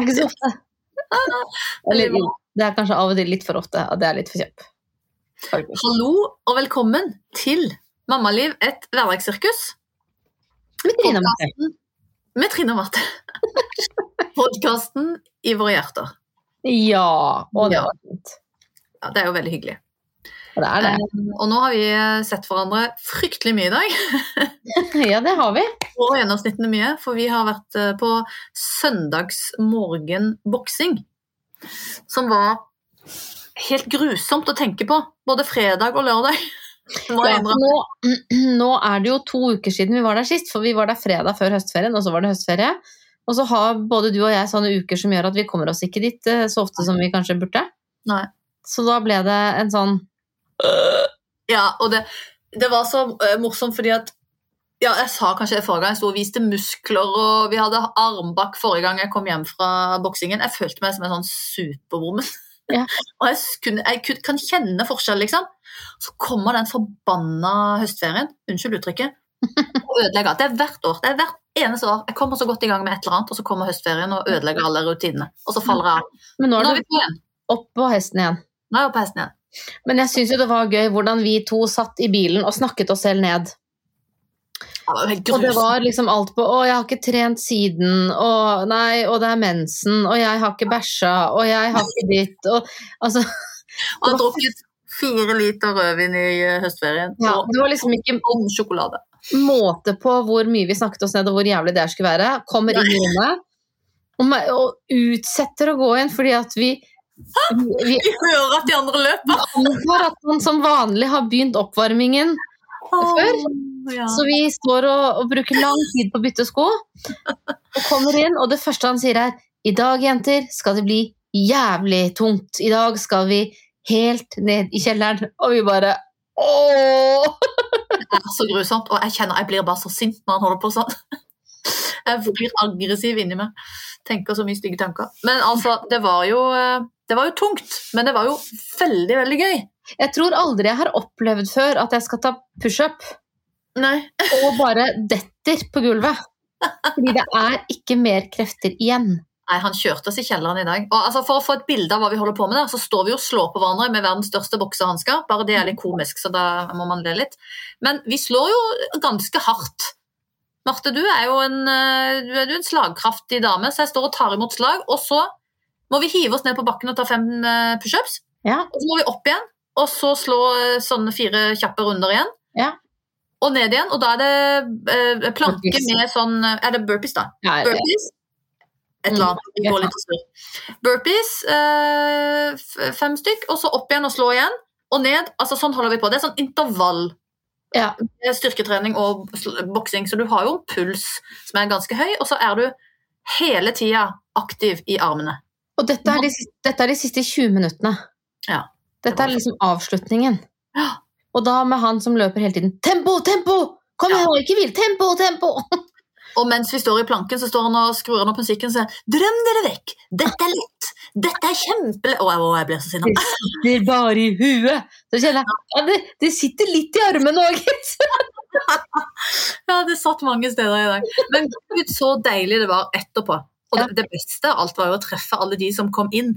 Ikke så ofte. Eller, det er kanskje av og til litt for ofte at det er litt for kjapp. Hallo og velkommen til Mammaliv, et hverdagssirkus. Med Trine Marte. Med Trine Marte. Podkasten i våre hjerter. Ja, og det Ja. var fint. Ja, det er jo veldig hyggelig. Det er det. Eh, Og nå har vi sett hverandre fryktelig mye i dag. Ja, det har vi. Og gjennomsnittene mye, for vi har vært eh, på søndagsmorgenboksing. Som var helt grusomt å tenke på. Både fredag og lørdag. Ja, nå, nå er det jo to uker siden vi var der sist, for vi var der fredag før høstferien, og så var det høstferie. Og så har både du og jeg sånne uker som gjør at vi kommer oss ikke dit eh, så ofte som vi kanskje burde. Nei. Så da ble det en sånn Ja, og det, det var så eh, morsomt fordi at ja, Jeg sa kanskje det forrige gang, jeg sto og viste muskler, og vi hadde armbakk forrige gang jeg kom hjem fra boksingen. Jeg følte meg som en sånn superwoman. Ja. og jeg, kunne, jeg kan kjenne forskjell, liksom. Så kommer den forbanna høstferien, unnskyld uttrykket, og ødelegger. Det er hvert år. Det er hvert eneste år. Jeg kommer så godt i gang med et eller annet, og så kommer høstferien og ødelegger alle rutinene. Og så faller jeg av. Men nå er du opp på hesten igjen. Nå er jeg på hesten igjen. Men jeg syns jo det var gøy hvordan vi to satt i bilen og snakket oss selv ned. Og det var liksom alt på 'Å, jeg har ikke trent siden', og 'Nei, og det er mensen', og 'Jeg har ikke bæsja', og 'Jeg har ikke ditt', og altså Og jeg har drukket fire liter rødvin i eh, høstferien. ja, Det var liksom ikke om sjokolade. måte på hvor mye vi snakket oss ned, og hvor jævlig det skulle være. Kommer inn i rommet og, og utsetter å gå inn fordi at vi vi hører at de andre løper. Vi antar at man som vanlig har begynt oppvarmingen, Før? Ja. så vi står og, og bruker lang tid på å bytte sko. Og kommer inn, og det første han sier er I dag, jenter, skal det bli jævlig tungt. I dag skal vi helt ned i kjelleren. Og vi bare Ååå! Det er så grusomt, og jeg kjenner jeg blir bare så sint når han holder på sånn. Jeg blir aggressiv inni meg. Tenker så mye stygge tanker. Men altså, det var jo eh, Det var jo tungt, men det var jo veldig, veldig gøy. Jeg tror aldri jeg har opplevd før at jeg skal ta pushup og bare detter på gulvet. Fordi det er ikke mer krefter igjen. Nei, han kjørte oss i kjelleren i dag. Og altså, For å få et bilde av hva vi holder på med der, så står vi og slår på hverandre med verdens største boksehansker. Bare det er litt komisk, så da må man le litt. Men vi slår jo ganske hardt. Marte, du er jo en, eh, du er en slagkraftig dame, så jeg står og tar imot slag. Og så må vi hive oss ned på bakken og ta fem eh, pushups. Ja, Og så må vi opp igjen, og så slå eh, sånne fire kjappe runder igjen. Ja. Og ned igjen, og da er det planke Burpees. med sånn Er det burpees, da? ja. Burpees. Et eller annet. Vi går litt i surr. Burpees, eh, fem stykk, og så opp igjen og slå igjen. Og ned. altså Sånn holder vi på. Det er sånn intervall. Ja. Styrketrening og boksing. Så du har jo en puls som er ganske høy, og så er du hele tida aktiv i armene. Og dette er, de, dette er de siste 20 minuttene. Ja. Dette er liksom avslutningen. Ja. Og da med han som løper hele tiden 'Tempo, tempo! Kom Ja. igjen, ikke hvil! Tempo, tempo!' Og mens vi står i planken, så står han og skrur han opp musikken og sier 'Drøm dere vekk! Dette er lett! Dette er kjempe... Å, å, jeg blir så sinna. Det sitter bare i huet. Så kjenner jeg ja, det, det sitter litt i armene òg, gitt. Ja, det satt mange steder i dag. Men gud, så deilig det var etterpå. Og det, det beste av alt var jo å treffe alle de som kom inn.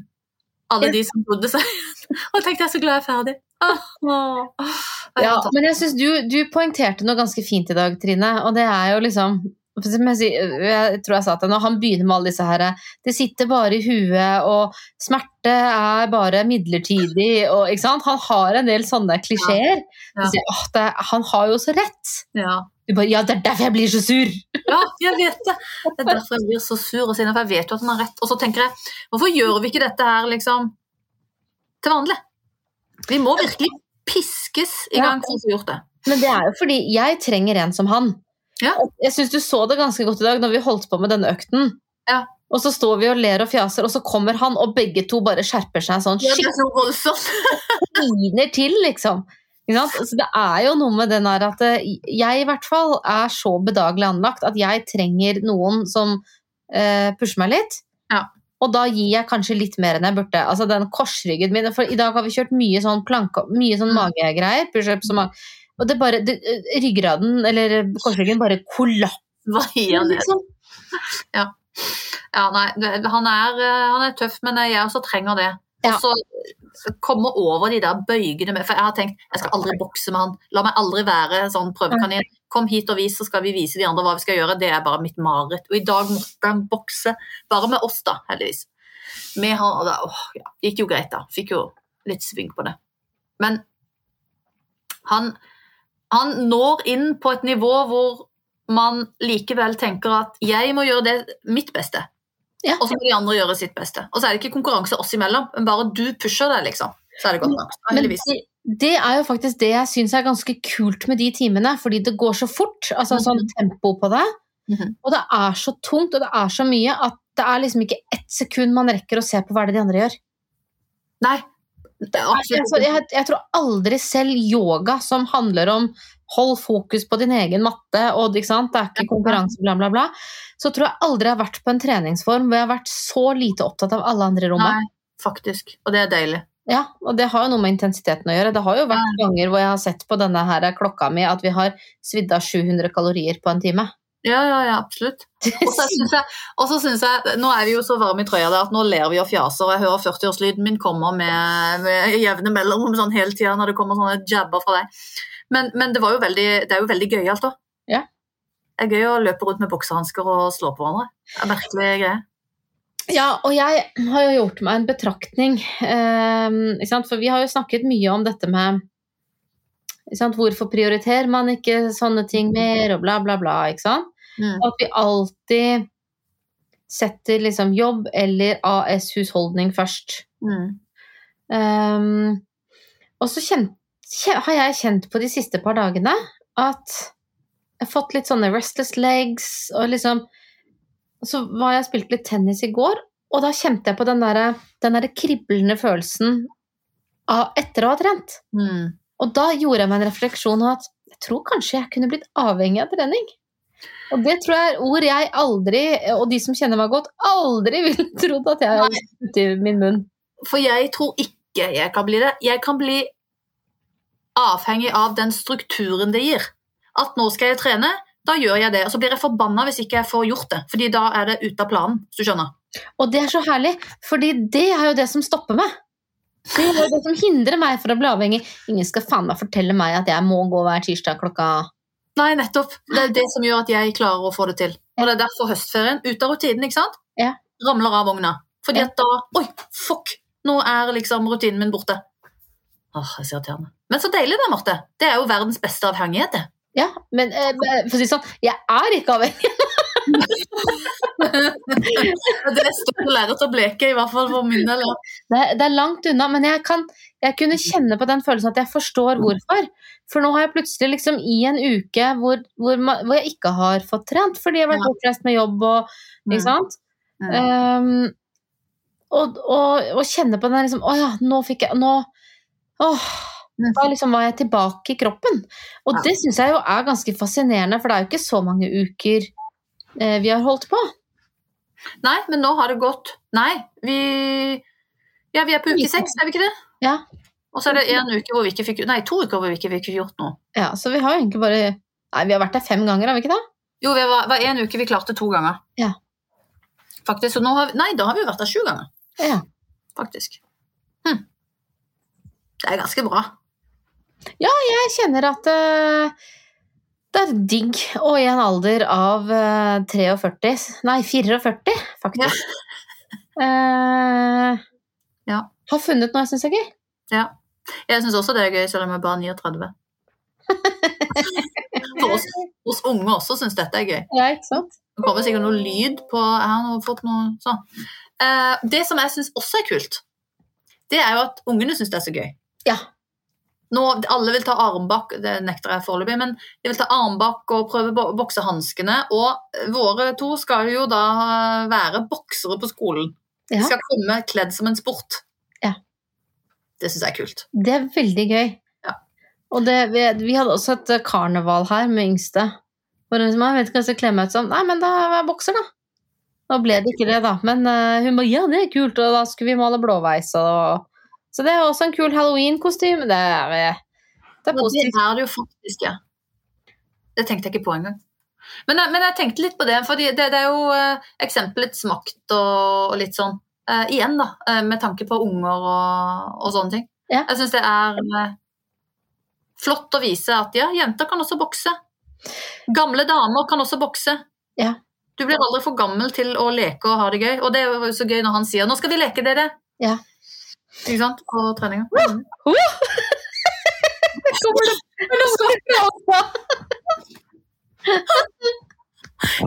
Alle de som bodde seg. Og jeg tenkte jeg er så glad jeg er ferdig. Åh, åh. Det er Ja, men jeg syns du, du poengterte noe ganske fint i dag, Trine, og det er jo liksom som jeg, tror jeg sa til henne, Han begynner med alle disse her Det sitter bare i huet, og smerte er bare midlertidig. Og, ikke sant? Han har en del sånne klisjeer. Ja. Så «Åh, det, Han har jo så rett! Ja. Du bare, ja, det er derfor jeg blir så sur! ja, jeg vet det. Det er derfor jeg blir så sur og siden jeg vet jo at han har rett. Og så tenker jeg, hvorfor gjør vi ikke dette her liksom til vanlig? Vi må virkelig piskes i gang for å få gjort det. Men det er jo fordi jeg trenger en som han. Ja. Jeg syns du så det ganske godt i dag når vi holdt på med denne økten. Ja. Og så står vi og ler og fjaser, og så kommer han, og begge to bare skjerper seg sånn Ja, det er så voldsomt. kliner til, liksom. Så det er jo noe med den her at eh, jeg i hvert fall er så bedagelig anlagt at jeg trenger noen som eh, pusher meg litt. Ja. Og da gir jeg kanskje litt mer enn jeg burde. Altså den korsryggen min For i dag har vi kjørt mye sånn planke, mye sånn Mm. magegreier. Pushups og mage. Og det bare det, Ryggraden, eller korsryggen, bare kollapser. Liksom. Ja, nei, han er, eh, han er tøff, men jeg også trenger det. Ja. Og så komme over de der bøygene med For jeg har tenkt jeg skal aldri bokse med han. La meg aldri være sånn prøvekanin. Kom hit og vis, så skal vi vise de andre hva vi skal gjøre. Det er bare mitt mareritt. Og i dag måtte han bokse, bare med oss, da, heldigvis. Med han, og da, åh, ja, det gikk jo greit, da. Fikk jo litt sving på det. Men han, han når inn på et nivå hvor man likevel tenker at jeg må gjøre det mitt beste. Ja. Og så må de andre gjøre sitt beste. Og så er det ikke konkurranse oss imellom, men bare du pusher det, liksom. Så er det godt nok. Men Heldigvis. det, er jo faktisk det jeg syns er ganske kult med de timene, fordi det går så fort. Altså sånn tempo på det. Mhm. Og det er så tungt, og det er så mye at det er liksom ikke ett sekund man rekker å se på hva det er de andre gjør. Nei. Altså, jeg, jeg tror aldri selv yoga som handler om hold fokus på din egen matte, og det er ikke konkurranse, bla, bla, bla, så tror jeg aldri jeg har vært på en treningsform hvor jeg har vært så lite opptatt av alle andre i rommet. Nei, faktisk. Og det er deilig. Ja, og det har jo noe med intensiteten å gjøre. Det har jo vært ganger hvor jeg har sett på denne her klokka mi at vi har svidd av 700 kalorier på en time. Ja, ja, ja, absolutt. Og så syns jeg, Nå er vi jo så varme i trøya der at nå ler vi og fjaser, og jeg hører 40-årslyden min kommer med, med jevne mellomrom sånn hele tida når det kommer sånne jabber fra deg. Men, men det, var jo veldig, det er jo veldig gøyalt, da. Ja. Det er gøy å løpe rundt med boksehansker og slå på hverandre. Det er merkelige greier. Ja, og jeg har jo gjort meg en betraktning, eh, for vi har jo snakket mye om dette med? Hvorfor prioriterer man ikke sånne ting mer, og bla, bla, bla. ikke sant? Mm. At vi alltid setter liksom jobb eller AS-husholdning først. Mm. Um, og så kjent, har jeg kjent på de siste par dagene at jeg har fått litt sånne restless legs, og liksom Så var jeg spilt spilte litt tennis i går, og da kjente jeg på den derre den der kriblende følelsen av etter å ha trent. Mm. Og da gjorde jeg meg en refleksjon om at jeg tror kanskje jeg kunne blitt avhengig av trening. Og det tror jeg er ord jeg aldri, og de som kjenner meg godt, aldri ville trodd at jeg hadde putt i min munn. For jeg tror ikke jeg kan bli det. Jeg kan bli avhengig av den strukturen det gir. At nå skal jeg trene, da gjør jeg det. Og så blir jeg forbanna hvis ikke jeg får gjort det, fordi da er det ute av planen. hvis du skjønner. Og det er så herlig, fordi det er jo det som stopper meg. Det er jo det som hindrer meg fra å bli avhengig. Ingen skal faen meg fortelle meg at jeg må gå hver tirsdag klokka Nei, nettopp. Det er det som gjør at jeg klarer å få det til. Og det er derfor høstferien, ut av rutinen, ikke sant? Ja. Ramler av vogna. Fordi Ja. at da Oi, fuck! Nå er liksom rutinen min borte. Åh, jeg er så irriterende. Men så deilig da, Marte. Det er jo verdens beste avhengighet, det. Ja, men eh, for å si sånn, jeg er ikke avhengig. Det står lerret å bleke, i hvert fall for min del. Det er, det er langt unna, men jeg, kan, jeg kunne kjenne på den følelsen at jeg forstår hvorfor. For nå har jeg plutselig liksom i en uke hvor, hvor, hvor jeg ikke har fått trent, fordi jeg har vært bortreist med jobb og Ikke Mm. sant? Um, og, og, og kjenne på den liksom Å ja, nå fikk jeg Nå Åh, Mm. da liksom var jeg tilbake i kroppen. Og det syns jeg jo er ganske fascinerende, for det er jo ikke så mange uker eh, vi har holdt på. Nei, men nå har det gått Nei, vi Ja, vi er på uke seks, er vi ikke det? Ja. Og så er det en uke hvor vi ikke fikk Nei, to uker hvor vi ikke fikk gjort noe. Ja, så vi har egentlig bare Nei, vi har vært der fem ganger, har vi ikke det? Jo, det var, var en uke vi klarte to ganger. Ja. Faktisk. Så nå har vi, nei, da har vi jo vært der sju ganger. Ja. Faktisk. Hm. Det er ganske bra. Ja, Jeg kjenner at eh, det er digg Og i en alder av eh, 43 Nei, 44, faktisk. Eh, Ja. Har funnet noe jeg syns er gøy. Ja. Jeg syns også det er gøy, selv om jeg bare er 39. For oss, oss unge også syns dette er gøy. Ja, ikke sant? Det kommer sikkert noe lyd på Jeg har fått noe sånn. Eh, det som jeg syns også er kult, det er jo at ungene syns det er så gøy. Ja. Nå, alle vil ta armbakk, det nekter jeg foreløpig, men de vil ta armbakk og prøve å bokse hanskene. Og våre to skal jo da være boksere på skolen. De skal komme kledd som en sport. Ja. Det syns jeg er kult. Det er veldig gøy. Ja. Og det, vi, vi hadde også et eh, karneval her med yngste. Hvor hun sa, jeg vet ikke hva jeg skal kle meg ut som. Nei, men da er jeg bokser, da. Da ble det ikke det, da. Men uh, hun ba ja, det er kult, og da skulle vi male blåveis. Og... Så det er også en kul halloween-kostyme. Det er, Det er positivt. det er det jo faktisk, ja. Det tenkte jeg ikke på engang. Men, jeg- men jeg tenkte litt på det, for det, det er jo eh, eksempelets makt og, og litt sånn. Eh, igjen, da, eh, med tanke på unger og, og sånne ting. Ja. Jeg syns det er eh, flott å vise at ja, jenter kan også bokse. Gamle damer kan også bokse. Ja. Du blir aldri for gammel til å leke og ha det gøy. Og det er jo så gøy når han sier 'nå skal vi leke, dere'. Ja. Ikke sant? På treninga.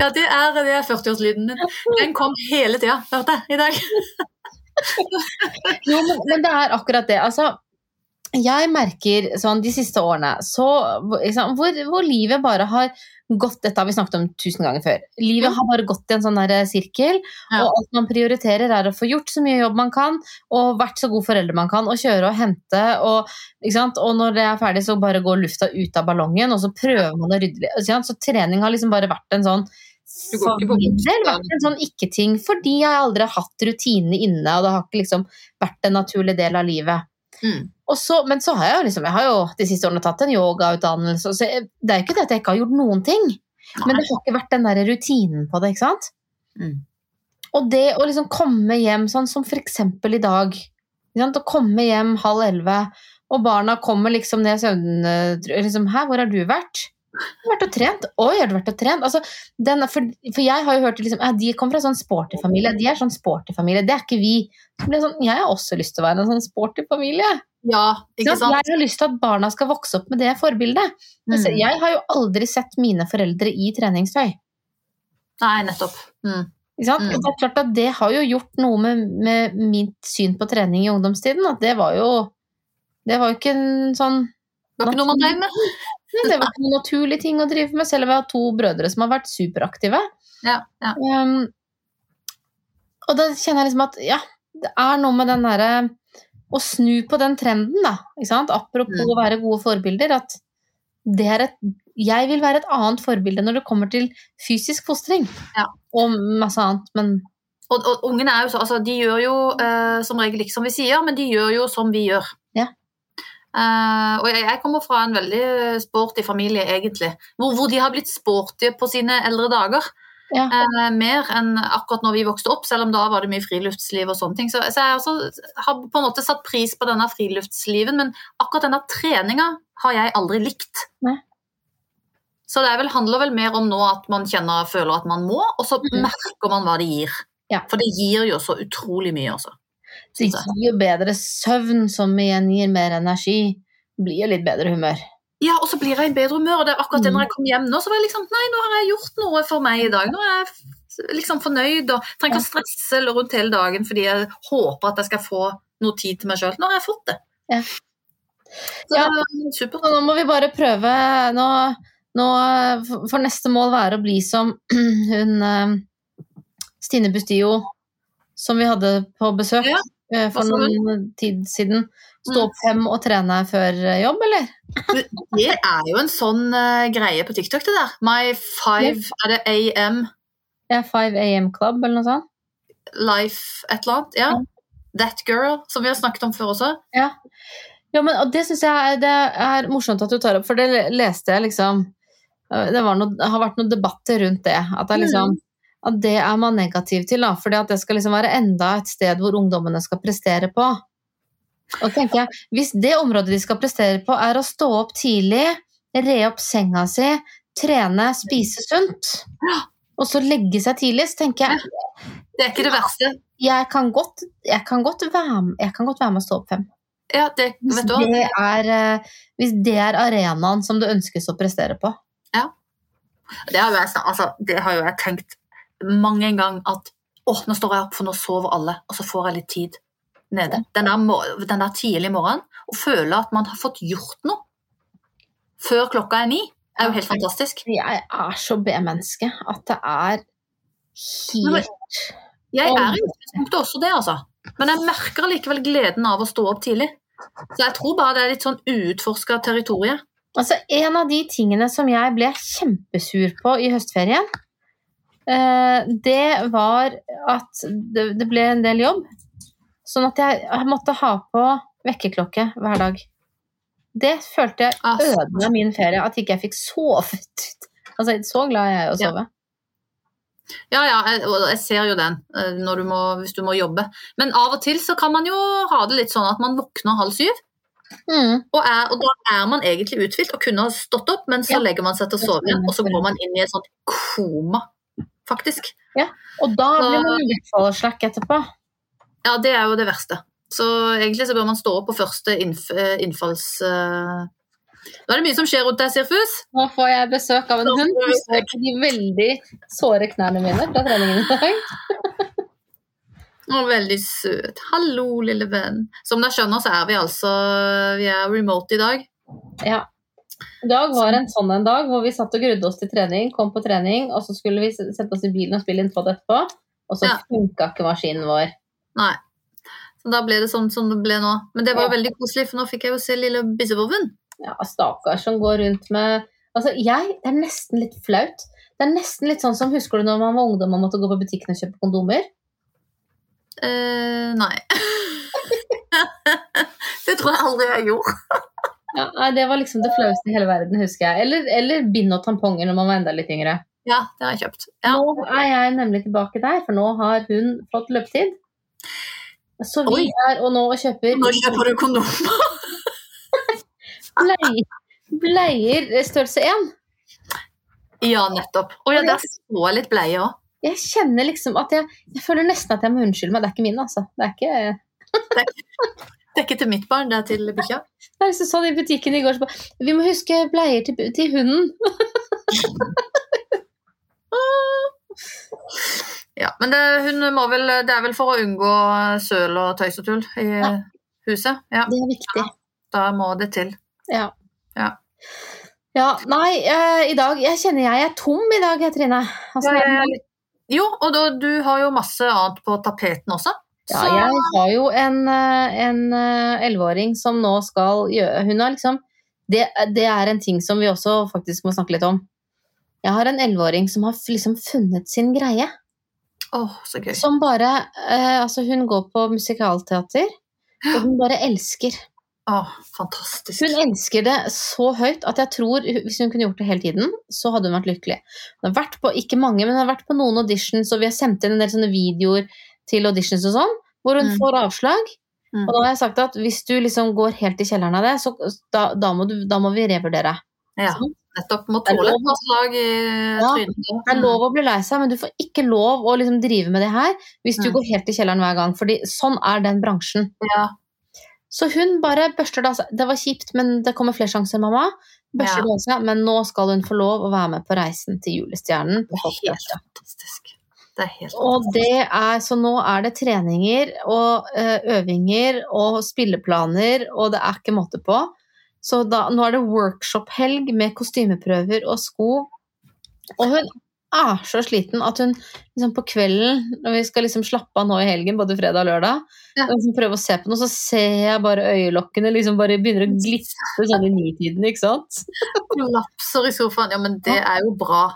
Ja, det er, det er 40-årslyden din. Den kom hele tida, hørte jeg, i dag. Jo, men, men det er akkurat det. Altså, jeg merker sånn de siste årene så, liksom, hvor, hvor livet bare har gått Dette har vi snakket om tusen ganger før. Livet har bare gått i en sånn der sirkel, Ja. og alt man prioriterer, er å få gjort så mye jobb man kan, og vært så god forelder man kan, og kjøre og hente, og, og når det er ferdig, så bare går lufta ut av ballongen, og så prøver man å rydde. Så trening har liksom bare vært en sånn Du går ikke på for min del vært en sånn ikke-ting, fordi jeg aldri har hatt rutinene inne, og det har ikke liksom vært en naturlig del av livet. Mm. Så, men så har jeg liksom, jeg har jo de siste årene tatt en yogautdannelse, så jeg, det er jo ikke det at jeg ikke har gjort noen ting, men det har ikke vært den der rutinen på det, ikke sant? Mm. Og det å liksom komme hjem sånn som for eksempel i dag, å komme hjem halv elleve, og barna kommer liksom ned i liksom, hæ, hvor har du vært? Jeg har vært og trent. Oi, har du vært og trent? Altså, den, for, for jeg har jo hørt liksom, ja, de kommer fra sånn sporty familie, de er sånn sporty familie, det er ikke vi. Er sånn, jeg har også lyst til å være en sånn sporty familie. Ja, ikke Sant? Jeg har lyst til at barna skal vokse opp med det forbildet. Altså, Mm. Jeg har jo aldri sett mine foreldre i treningstøy. Nei, nettopp. Mm. Mm. Det er klart at det har jo gjort noe med, med mitt syn på trening i ungdomstiden. At det var jo Det var jo ikke en sånn Det var ikke noe man drev med. Det var en naturlig ting å drive med, selv om jeg har to brødre som har vært superaktive. Ja, ja. Um, og da kjenner jeg liksom at ja, det er noe med den derre Å snu på den trenden, da. Ikke sant? Apropos Mm. å være gode forbilder. At det er et Jeg vil være et annet forbilde når det kommer til fysisk fostring. Ja. Og masse annet, men Og, og ungene er jo så, altså, de gjør jo eh, som regel ikke som vi sier, men de gjør jo som vi gjør. Eh, og jeg, jeg kommer fra en veldig sporty familie, egentlig, hvor, hvor de har blitt sporty på sine eldre dager. Ja. Uh, mer enn akkurat når vi vokste opp, selv om da var det mye friluftsliv og sånne ting. Så, så jeg også har på en måte satt pris på denne friluftsliven, men akkurat denne treninga har jeg aldri likt. Nei. Så det er vel, handler vel mer om nå at man kjenner, føler at man må, og så mm. merker man hva det gir. Ja. For det gir jo så utrolig mye, altså. Gir jo bedre søvn, som igjen gir mer energi. Blir jo litt bedre humør. Ja, og så blir jeg i bedre humør. Og det er akkurat det Mm. når jeg kom hjem nå, så var jeg liksom Nei, nå har jeg gjort noe for meg i dag. Nå er jeg liksom fornøyd og trenger ikke å stresse rundt hele dagen fordi jeg håper at jeg skal få noe tid til meg sjøl. Nå har jeg fått det. Ja. Så Ja. er supert. Nå må vi bare prøve Nå, nå får neste mål være å bli som hun eh, Stine Bustio, som vi hadde på besøk Ja, for sa du? noen tid siden. Stå Mm. opp fem og trene før eh, jobb, eller? Det er jo en sånn uh, greie på TikTok, det der. My five Er det AM Ja, 5 AM Club, eller noe sånt. Life et eller annet? Ja. Ja. That Girl, som vi har snakket om før også. Ja, men og det syns jeg er, det er morsomt at du tar opp, for det leste jeg liksom eh, Det, var noe, har vært noen debatter rundt det. At, det er liksom, at det er man negativ til, at det skal liksom være enda et sted hvor ungdommene skal prestere på. Og tenker jeg, Hvis det området de skal prestere på, er å stå opp tidlig, re opp senga si, trene, spise sunt, og så legge seg tidlig, så tenker jeg Det er ikke det verste. jeg kan godt, jeg kan godt, være, med- jeg kan godt være med å stå opp fem. Ja, det, Hvis vet du hva? det, er, eh, hvis det er arenaen som det ønskes å prestere på. Det har jo jeg, altså, det har jo jeg tenkt mange en gang at å, nå står jeg opp, for nå sover alle, og så får jeg litt tid nede. Den der, den der tidlig morgenen, og føle at man har fått gjort noe før klokka er ni, er jo helt fantastisk. Jeg er så B-menneske at det er helt Jeg er i utgangspunktet også det, altså. Men jeg merker allikevel gleden av å stå opp tidlig. Så jeg tror bare det er litt sånn uutforska territorium. Altså, en av de tingene som jeg ble kjempesur på i høstferien, det var at det, ble en del jobb. Sånn at jeg, måtte ha på vekkerklokke hver dag. det følte jeg Ah, ødela min ferie, at ikke jeg fikk sovet. Altså, så glad er jeg i å sove. Ja, ja, jeg, jeg ser jo den eh, når du må, hvis du må jobbe. Men av og til så kan man jo ha det litt sånn at man våkner halv syv, Mm. og, er, og da er man egentlig uthvilt og kunne ha stått opp, men så Ja. legger man seg til å sove igjen, og så går man inn i et sånt koma, faktisk. Og da blir man i hvert fall slack etterpå. Ja, det er jo det verste. Så egentlig så bør man stå opp på første innf eh, innfalls... Uh... Nå er det mye som skjer rundt deg, Sirfus. Nå får jeg besøk av en Nå hund besøk. de veldig såre knærne mine fra treningen i dag. Å, veldig søt. Hallo, lille venn. Som dere skjønner, så er vi altså Vi er remote i dag. Ja. I dag var en sånn en dag hvor vi satt og grudde oss til trening, kom på trening, og så skulle vi sette oss i bilen og spille inn på etterpå, og så Ja. funka ikke maskinen vår. Nei. Så da ble det sånn som det ble nå. Men det var Ja. veldig koselig, for nå fikk jeg jo se lille Bissevoven. Ja, stakkar som går rundt med Altså, jeg Det er nesten litt flaut. Det er nesten litt sånn som Husker du når man var ungdom og måtte gå på butikken og kjøpe kondomer? Eh, nei. det tror jeg aldri jeg gjorde. Ja, nei, Det var liksom det flaueste i hele verden, husker jeg. Eller, eller bind og tamponger når man var enda litt yngre. Ja, det har jeg kjøpt. Ja. Nå er jeg nemlig tilbake der, for nå har hun fått løpetid. Så vi Oi. er og nå kjøper Nå kjøper du kondom. bleier, bleier størrelse 1. Ja, nettopp. Å ja, der så litt bleie òg. Jeg kjenner liksom at jeg, jeg føler nesten at jeg må unnskylde meg. Det er ikke min, altså. Det er ikke Det er ikke til mitt barn, det er til bikkja. Er liksom sånn i butikken i går så bare Vi må huske bleier til, til hunden. Ja, men det, hun må vel, det er vel for å unngå søl og tøys og tull i Ja. huset. Ja, Det er viktig. da må det til. Ja. Ja. Ja, nei, eh, i dag Jeg kjenner jeg er tom i dag, Trine. Altså, Ja, ja, ja. Jo, og da, du har jo masse annet på tapeten også. Ja, jeg har jo en eh, en, eh, elleveåring som nå skal gjøre Hun har liksom det, det er en ting som vi også faktisk må snakke litt om. Jeg har en elleveåring som har liksom funnet sin greie. Oh, så gøy. Som bare eh, Altså, hun går på musikalteater, og hun bare elsker. Oh, fantastisk. Hun elsker det så høyt at jeg tror hvis hun kunne gjort det hele tiden, så hadde hun vært lykkelig. Hun har vært på, ikke mange, men hun har vært på noen auditions, og vi har sendt inn en del sånne videoer til auditions og sånn, hvor hun Mm. får avslag. Mm. Og da har jeg sagt at hvis du liksom går helt i kjelleren av det, så da, da, må, du, da må vi revurdere. Ja, Sånn. nettopp. Må tåle et avslag slag i Ja, trynet. Det er lov å bli lei seg, men du får ikke lov å liksom drive med det her hvis du Mm. går helt i kjelleren hver gang, fordi sånn er den bransjen. Ja, Så hun bare børster det av seg. Det var kjipt, men det kommer flere sjanser, mamma. Børster Ja. det av seg, men nå skal hun få lov å være med på reisen til julestjernen. på helt fantastisk. Det er helt Og det er, så nå er det treninger og eh, øvinger og spilleplaner, og det er ikke måte på. Så da, nå er det workshop-helg med kostymeprøver og sko. Og hun er så sliten at hun liksom på kvelden, når vi skal liksom slappe av nå i helgen, både fredag og lørdag, Ja. og liksom prøve å se på noe, så ser jeg bare øyelokkene liksom bare begynner å glippe sånn i nitiden, ikke sant? Kollapser i sofaen. Ja, men det er jo bra.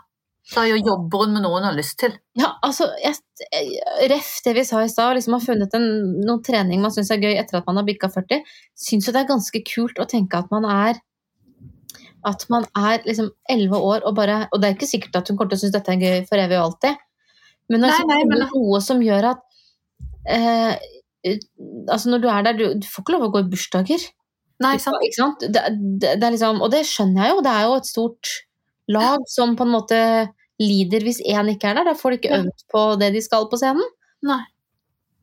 Da jobber hun med noe hun har lyst til. Ja, altså, jeg, ref det vi sa i stad, liksom har funnet en, noen trening man syns er gøy etter at man har bikka 40, syns jo det er ganske kult å tenke at man er at man er liksom 11 år og bare Og det er ikke sikkert at hun kommer til å synes dette er gøy for evig og alltid, men det Nei, er nei, men- noe som gjør at eh, Altså, når du er der, du, du får ikke lov å gå i bursdager. Nei, sant? Ikke sant? Det, det, det er liksom, og det skjønner jeg jo, det er jo et stort lag som på en måte lider hvis én ikke er der. Da får de ikke øvd på det de skal på scenen. Nei.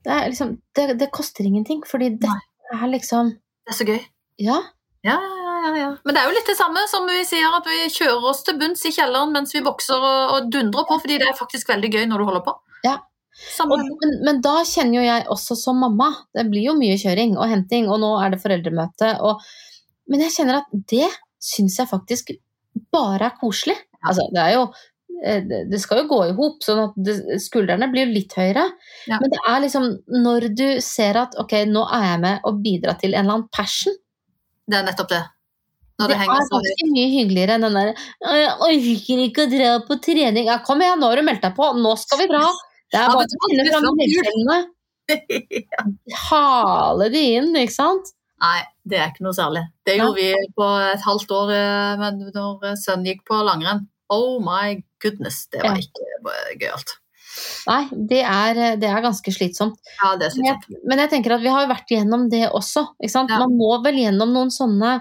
Det, liksom, det, det koster ingenting, fordi det Nei. er liksom Det er så gøy. Ja. Ja, ja, ja, ja. Men det er jo litt det samme som vi sier, at vi kjører oss til bunns i kjelleren mens vi bokser og, og dundrer på, fordi det er faktisk veldig gøy når du holder på. Ja. Og, men, men da kjenner jo jeg også som mamma Det blir jo mye kjøring og henting, og nå er det foreldremøte. Og, men jeg kjenner at det syns jeg faktisk bare er koselig. Altså, det er jo det det skal jo gå i hop, sånn at skuldrene blir litt høyere. Ja. Men det er liksom når du ser at ok, nå er jeg med og bidrar til en eller annen passion. Det er nettopp det. Når Det det er ganske mye hyggeligere enn den der Jeg orker ikke å dra på trening. Ja, kom igjen, nå har du meldt deg på, nå skal vi dra. Det er Ja, bare vet å finne fram leggskjellene. Hale de inn, ikke sant? Nei, det er ikke noe særlig. Det gjorde vi på et halvt år eh, men når sønnen gikk på langrenn. Oh my goodness, det var ikke gøyalt. Nei, det er, det er ganske slitsomt. Ja, det er slitsomt. Men jeg. men jeg tenker at vi har vært gjennom det også. Ja. Man må vel gjennom noen sånne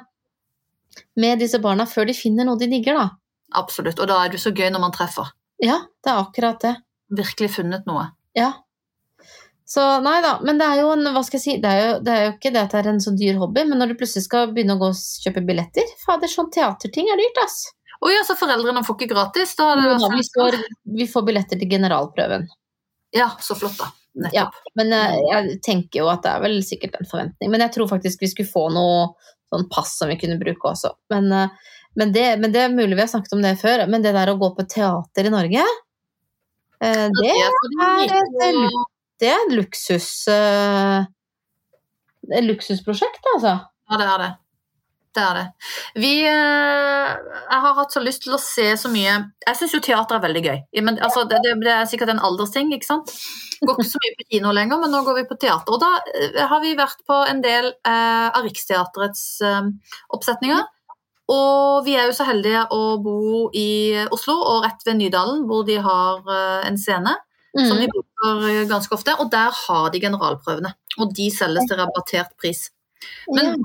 med disse barna før de finner noe de digger, da. Absolutt. Og da er det så gøy når man treffer. Ja, det er akkurat det. Virkelig funnet noe. Ja. Så nei da, men det er jo en, hva skal jeg si, det er jo, det er jo ikke det at det er en så dyr hobby, men når du plutselig skal begynne å gå og kjøpe billetter, fader, sånn teaterting er dyrt, ass. Å ja, så foreldrene får ikke gratis? Da er det Jo da, vi, får, vi får billetter til generalprøven. Ja, så flott, da. Ja, men eh, jeg tenker jo at det er vel sikkert en forventning. Men jeg tror faktisk vi skulle få noe sånn pass som vi kunne bruke også. Men, eh, men, det, men det er mulig vi har snakket om det før, men det der å gå på teater i Norge, eh, det, er et det er et luksus... et luksusprosjekt, altså. Ja, det er det. Det er det. Vi eh, Jeg har hatt så lyst til å se så mye Jeg syns jo teater er veldig gøy. Men, altså, det, det, er sikkert en aldersting, ikke sant. Går ikke så mye på kino lenger, men nå går vi på teater. Og da eh, har vi vært på en del eh, av Riksteatrets eh, oppsetninger. Og vi er jo så heldige å bo i Oslo og rett ved Nydalen, hvor de har eh, en scene som de Mm. bruker ganske ofte. Og der har de generalprøvene. Og de selges til rabattert pris. Men.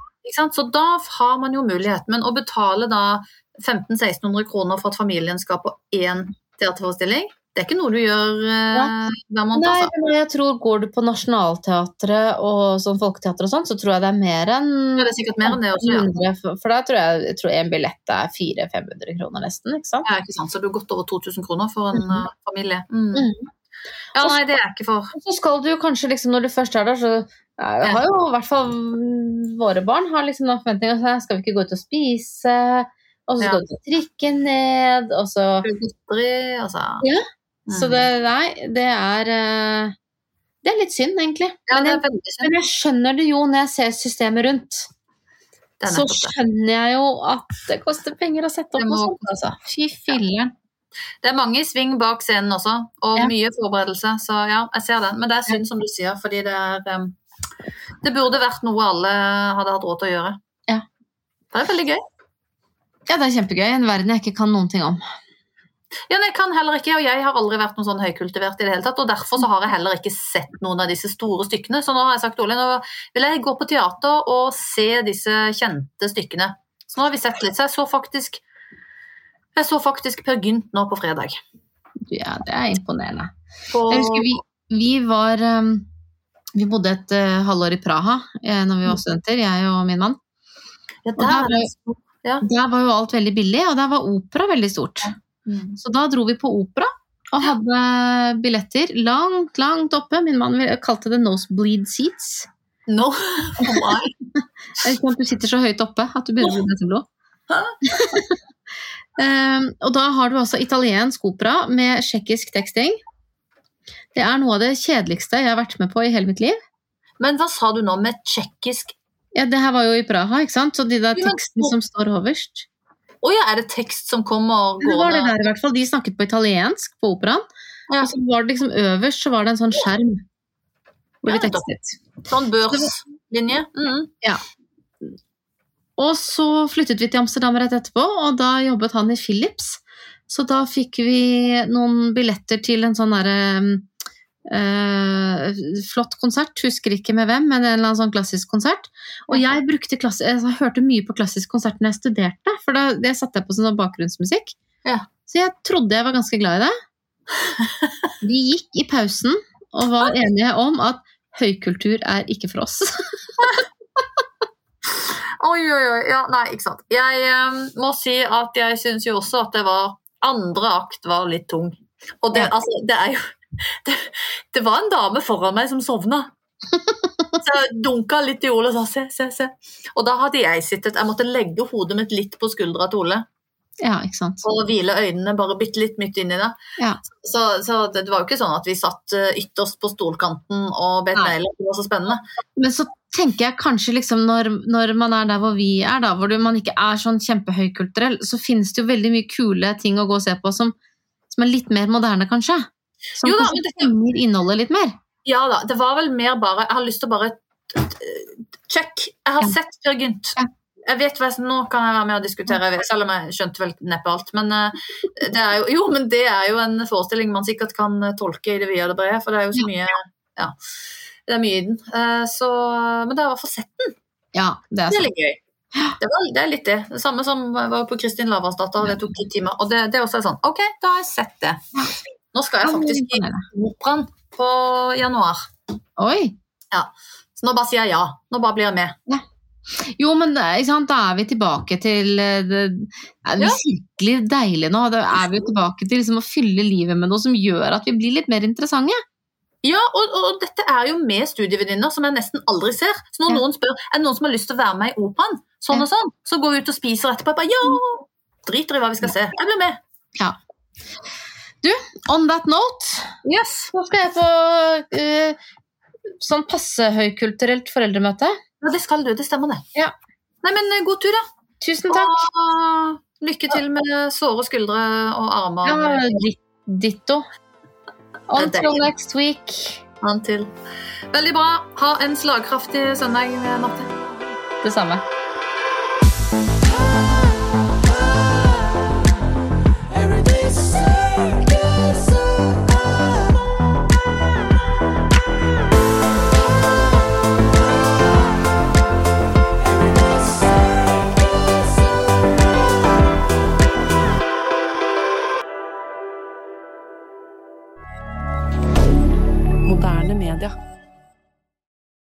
Så da har man jo mulighet. Men å betale da 1500-1600 kroner for at familien skal på én teaterforestilling, det er ikke noe du gjør eh, hver måned. Nei, Altså. men jeg tror går du på Nationaltheatret og sånn folketeater og sånn, så tror jeg det er mer enn Ja, det er sikkert mer enn det også, ja. for, da tror jeg, jeg tror en billett er 400-500 kroner nesten, ikke sant? ja ikke sant? Så det er godt over 2000 kroner for en Mhm. eh, familie. Mm. Mm. Ja, nei, det er ikke for så skal du kanskje liksom, når du først er der, så ja, har jo i hvert fall mm, våre barn har liksom noen forventninger. Så skal vi ikke gå ut og spise? Og så skal Ja. du ta trikken ned, og så godteri, altså. Ja, Mm. Så det, nei, det er eh, Det er litt synd, egentlig. Ja, Men jeg, synd. men jeg skjønner det jo når jeg ser systemet rundt. Så skjønner jeg jo at det koster penger å sette opp noe sånt. Altså. Fy filler'n. Det er mange i sving bak scenen også, og Ja. mye forberedelse. Så ja, jeg ser den. Men det er synd, som du sier, fordi det er em, Det burde vært noe alle hadde hatt råd til å gjøre. Ja. Det er veldig gøy. Ja, det er kjempegøy. En verden jeg ikke kan noen ting om. Ja, nei, jeg kan heller ikke, og jeg har aldri vært noe sånn høykultivert i det hele tatt, og derfor så har jeg heller ikke sett noen av disse store stykkene. Så nå har jeg sagt Ole, nå vil jeg gå på teater og se disse kjente stykkene. Så nå har vi sett litt. Så jeg så faktisk jeg så faktisk Per Gynt nå på fredag. Ja, det er imponerende. På, Jeg husker vi, vi var um, Vi bodde et uh, halvår i Praha eh, når vi var studenter, jeg og min mann. ja, og der var, ja. Der var jo alt veldig billig, og der var opera veldig stort. Mm. Så da dro vi på opera og hadde billetter langt, langt oppe. Min mann kalte det nosebleed seats. No, ikke sånn Du sitter så høyt oppe at du begynner å bli neseblod. um, og da har du altså italiensk opera med tsjekkisk teksting. Det er noe av det kjedeligste jeg har vært med på i hele mitt liv. Men hva sa du nå med tsjekkisk Ja, Det her var jo i Praha, ikke sant? så de der tekstene som står overst. Å ja, er det tekst som kommer og går? Det var det der i hvert fall. De snakket på italiensk på operaen. Ja. Og så var det liksom øverst så var det en sånn skjerm hvor Ja, de tekstet. Sånn børslinje? Mm. Og så flyttet vi til Amsterdam rett etterpå, og da jobbet han i Philips. Så da fikk vi noen billetter til en sånn derre eh, flott konsert, husker ikke med hvem, men en eller annen sånn klassisk konsert. Og jeg klassi altså, jeg hørte mye på klassisk konsert når jeg studerte, for da det satte jeg på sånn bakgrunnsmusikk. Ja. Så jeg trodde jeg var ganske glad i det. Vi gikk i pausen og var enige om at høykultur er ikke for oss. Oi, oi, oi. Ja, nei, ikke sant. Jeg um, må si at jeg syns jo også at det var Andre akt var litt tung. Og det, altså, det er jo det, det var en dame foran meg som sovna. Så jeg dunka litt i Ole og sa se, se, se. Og da hadde jeg sittet Jeg måtte legge hodet mitt litt på skuldra til Ole Ja, ikke sant. og hvile øynene bare bitte litt midt inni det. Ja. Så, så det, var jo ikke sånn at vi satt eh, ytterst på stolkanten og bet negler. Det var så spennende. Men så tenker jeg kanskje liksom når, når man er der hvor vi er, da, hvor man ikke er sånn kjempehøykulturell, så finnes det jo veldig mye kule ting å gå og se på som, som er litt mer moderne, kanskje. Som Jo da, kanskje men det- trenger innholdet litt mer. Ja da, det var vel mer bare Jeg har lyst til å bare Check. Jeg har Ja. sett Per Gynt. Ja. Jeg vet hva, Nå kan jeg være med og diskutere, selv om jeg skjønte vel neppe alt. Men eh, det er jo, jo, men det er jo en forestilling man sikkert kan eh, tolke i det vide og det brede, for det er jo så mye Ja, det er mye i den. Eh, Så, men det er i hvert fall sett den. Ja, det er Det er litt gøy. Det, var, det er litt det. Det samme som var på Kristin Lavransdatter, det tok ti timer. Og det, det også er sånn OK, da har jeg sett det. Nå skal jeg faktisk i operaen på januar. Oi. Så nå bare sier jeg ja. Nå bare blir jeg med. Jo, men ikke sant, da er vi tilbake til eh, det er Ja. virkelig deilig nå. Da er vi tilbake til liksom, å fylle livet med noe som gjør at vi blir litt mer interessante. Ja, og, og dette er jo med studievenninner som jeg nesten aldri ser. Så når Ja. noen spør er det noen som har lyst til å være med i operaen, sånn Ja. og sånn, så går vi ut og spiser etterpå. Jeg bare ja! Driter i hva vi skal se. Jeg blir med. On that note, Yes. nå skal jeg på uh, sånn passe høykulturelt foreldremøte. Ja, det skal du. Det stemmer, det. Ja. Nei, men eh, god tur, da. Tusen takk. Og lykke til med såre skuldre og armer. Ja, ditt- ditto. Until next week. Until. Veldig bra. Ha en slagkraftig søndag, Marte. Det samme.